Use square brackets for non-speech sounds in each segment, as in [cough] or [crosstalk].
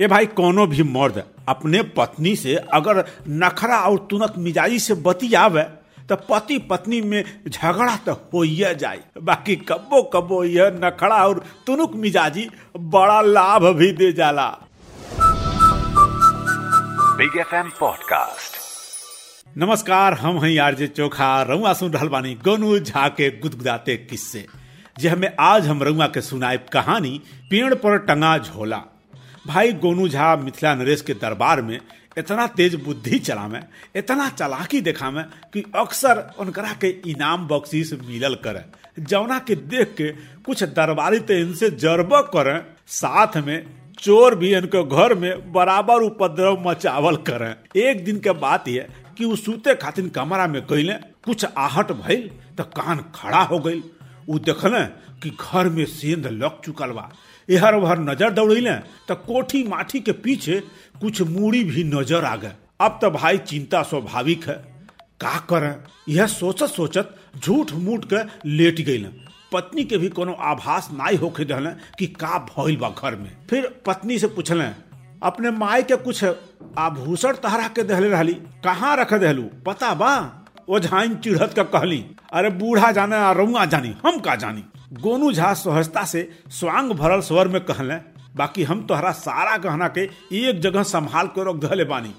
ये भाई कोनो भी मर्द अपने पत्नी से अगर नखरा और तुनक मिजाजी से बतियावे तो पति पत्नी में झगड़ा तो हो जाए बाकी कब्बो कब्बो यह नखड़ा और तुनुक मिजाजी बड़ा लाभ भी दे जाला। बिग एफ़ एम पॉडकास्ट नमस्कार हम हैं आरजे चोखा रउआ सुन रहल बानी गोनू झा के गुदगुदाते किस्से। जे हमें आज हम रउआ के सुनाए कहानी पेड़ पर टंगा झोला। भाई गोनू झा, मिथिला नरेश के दरबार में इतना तेज बुद्धि चला में इतना चलाकी देखा में कि अक्सर उनकरा के इनाम बख्शीश मिलल करे। जौना के देख के कुछ दरबारी तो इनसे जरब करें, साथ में चोर भी इनके घर में बराबर उपद्रव मचावल करें। एक दिन के बात यह कि वो सूते खातिर कमरा में कैले कुछ आहट भइल तो कान खड़ा हो गई वो देखले कि घर में सेंध लग चुकल बा। इहर उहर नज़र दौड़ेले तो कोठी माठी के पीछे कुछ मूड़ी भी नज़र आ गए। अब तो भाई चिंता स्वाभाविक है। का करें? यह सोचत सोचत झूठ मूठ के लेट गई पत्नी के भी कोनो आभास नाई होके दहले कि का भइल बा घर में। फिर पत्नी से पूछले, अपने माई के कुछ आभूषण तहरा के दहले रहली? कहाँ रख दहलू? पता बा? ओझाइन चिढ़त का कहली, अरे बूढ़ा जाने आ जानी, हम का जानी? गोनू झा सहजता से स्वांग भरल स्वर में कहले, बाकी हम तोहरा सारा गहना के एक जगह संभाल के रख बानी।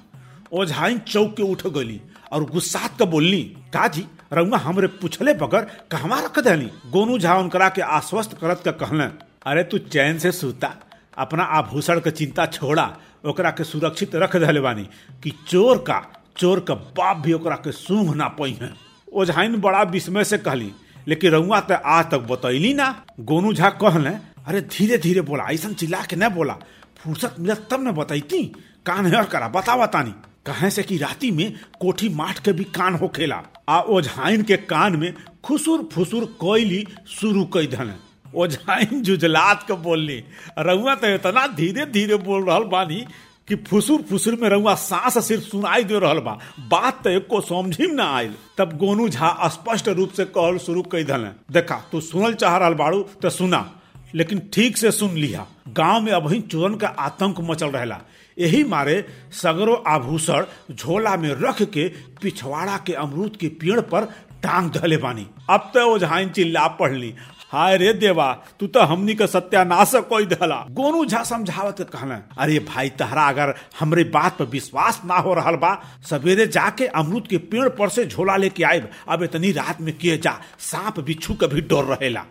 ओझाइन चौक के उठ गली और गुस्सात के बोलनी का जी रउआ हमरे पूछले बगर कहवा रख दहली गोनू झा उनकरा के आश्वस्त करत के कहले, अरे तू चैन से सूता, अपना आभूषण के चिंता छोड़ा, ओकरा के सुरक्षित रख दहले बानी, कि चोर का चोर का बाप भी ओकरा के सूंघ ना पई है। ओझाइन बड़ा विस्मय से कहली, लेकिन रउआ तो आज तक बतैली ना? गोनू झा कहले, अरे धीरे धीरे बोला ऐसा चिल्ला के न बोला। फुर्सत मिलत तब न बताईती कान हेर करा बता बतानी कहे से कि राती में कोठी माठ के भी कान हो खेला। आ ओझाइन के कान में खुसुर फुसुर कोयली शुरू कई धन। ओझाइन जुजलात के बोलनी रउआ तो इतना धीरे धीरे बोल रहा बानी कि फुसुर फुसुर में रउआ सांस सिर्फ़ सुनाई दे रहा बा। बात तो एको समझी ना आयल तब गोनू झा स्पष्ट रूप से कहल शुरू कई धन देखा, तू सुनल चाह रहा बाड़ू तो सुना, लेकिन ठीक से सुन लिया गाँव में अभी चोरन का आतंक मचल रहला। यही मारे सगरो आभूषण झोला में रख के पिछवाड़ा के अमरूद के पेड़ पर टांग धले बानी। अब तो ओझाइन चिल्ला पढ़ली हाय रे देवा, तू तो हमनी का सत्यानाश कोई धला गोनू झा समझावत कहना अरे भाई, तहरा अगर हमरे बात पर विश्वास ना हो रहा बा, सवेरे जाके अमरूद के पेड़ पर से झोला लेके आए अब इतनी रात में किए जा, सांप बिच्छू का भी डर रहेला।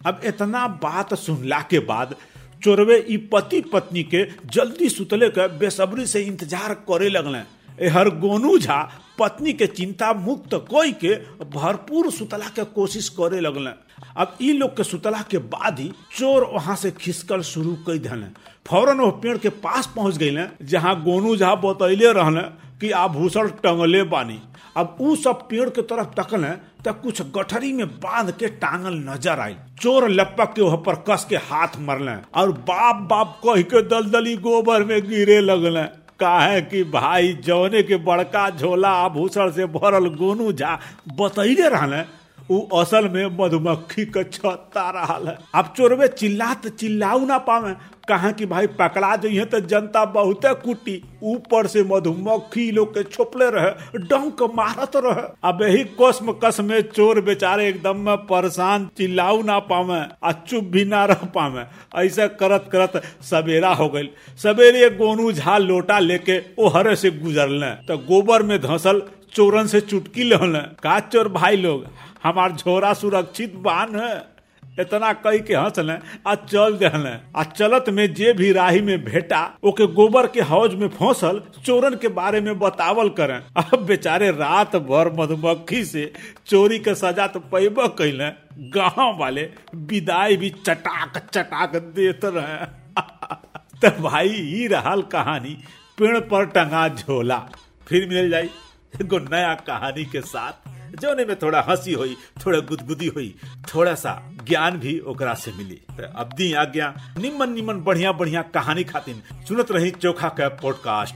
अब इतना बात सुनला के बाद चोरवे पति पत्नी के जल्दी सुतले के बेसब्री से इंतज़ार करे लगले। हर गोनू झा पत्नी के चिंता मुक्त कोई के भरपूर सुतला के कोशिश करे लगल अब ई लोग के सुतला के बाद ही चोर वहाँ से खिसकल शुरू कर दिले फ़ौरन वो पेड़ के पास पहुँच गए जहाँ गोनू झा बतैले रहने कि आभूषण टंगले बानी। अब उ सब पेड़ के तरफ़ तकले तो कुछ गठरी में बाँध के टांगल नज़र आई। चोर लपक के वह पर कस के हाथ मरले और बाप बाप कह के दलदली गोबर में गिरे लगले काहे कि भाई जौने के बड़का झोला आभूषण से भरल गोनू झा बतैले रहले उ असल में मधुमक्खी के छत्ता रहा है। अब चोरवे चिल्लात, चिल्लाऊ ना पावे। कहा कि भाई पकड़ा जाइए तो जनता बहुते कुटी। ऊपर से मधुमक्खी लोग के छोपले रहे, डंक मारत रहे। अब यही कसम कस में चोर बेचारे एकदम में परेशान, चिल्लाऊ ना पावे आ चुप भी ना रह पावे। ऐसा करत करत सवेरा हो गई। सवेरे गोनू झा लोटा लेके ओ हरे से गुजरले। तो गोबर में धसल, चोरन से चुटकी लेने का चोर भाई लोग, हमार झोरा सुरक्षित बान है। इतना कई के हंसले आ चल दहले आ चलत में जे भी राही में भेटा, ओके गोबर के हौज में फंसल, चोरन के बारे में बतावल करें। अब बेचारे रात भर मधुमक्खी से चोरी के सजा तो पैब कैले गाँव वाले विदाई भी चटाक चटाक देते रहे। [laughs] तो भाई ही रहल कहानी पेड़ पर टंगा झोला। फिर मिल जाई एगो नया कहानी के साथ। जोने में थोड़ा हँसी हुई, थोड़ा गुदगुदी हुई, थोड़ा सा ज्ञान भी ओकरा से मिली। तो अब दी आज्ञा। निमन निमन बढ़िया बढ़िया कहानी खातिर सुनत रही चोखा का पॉडकास्ट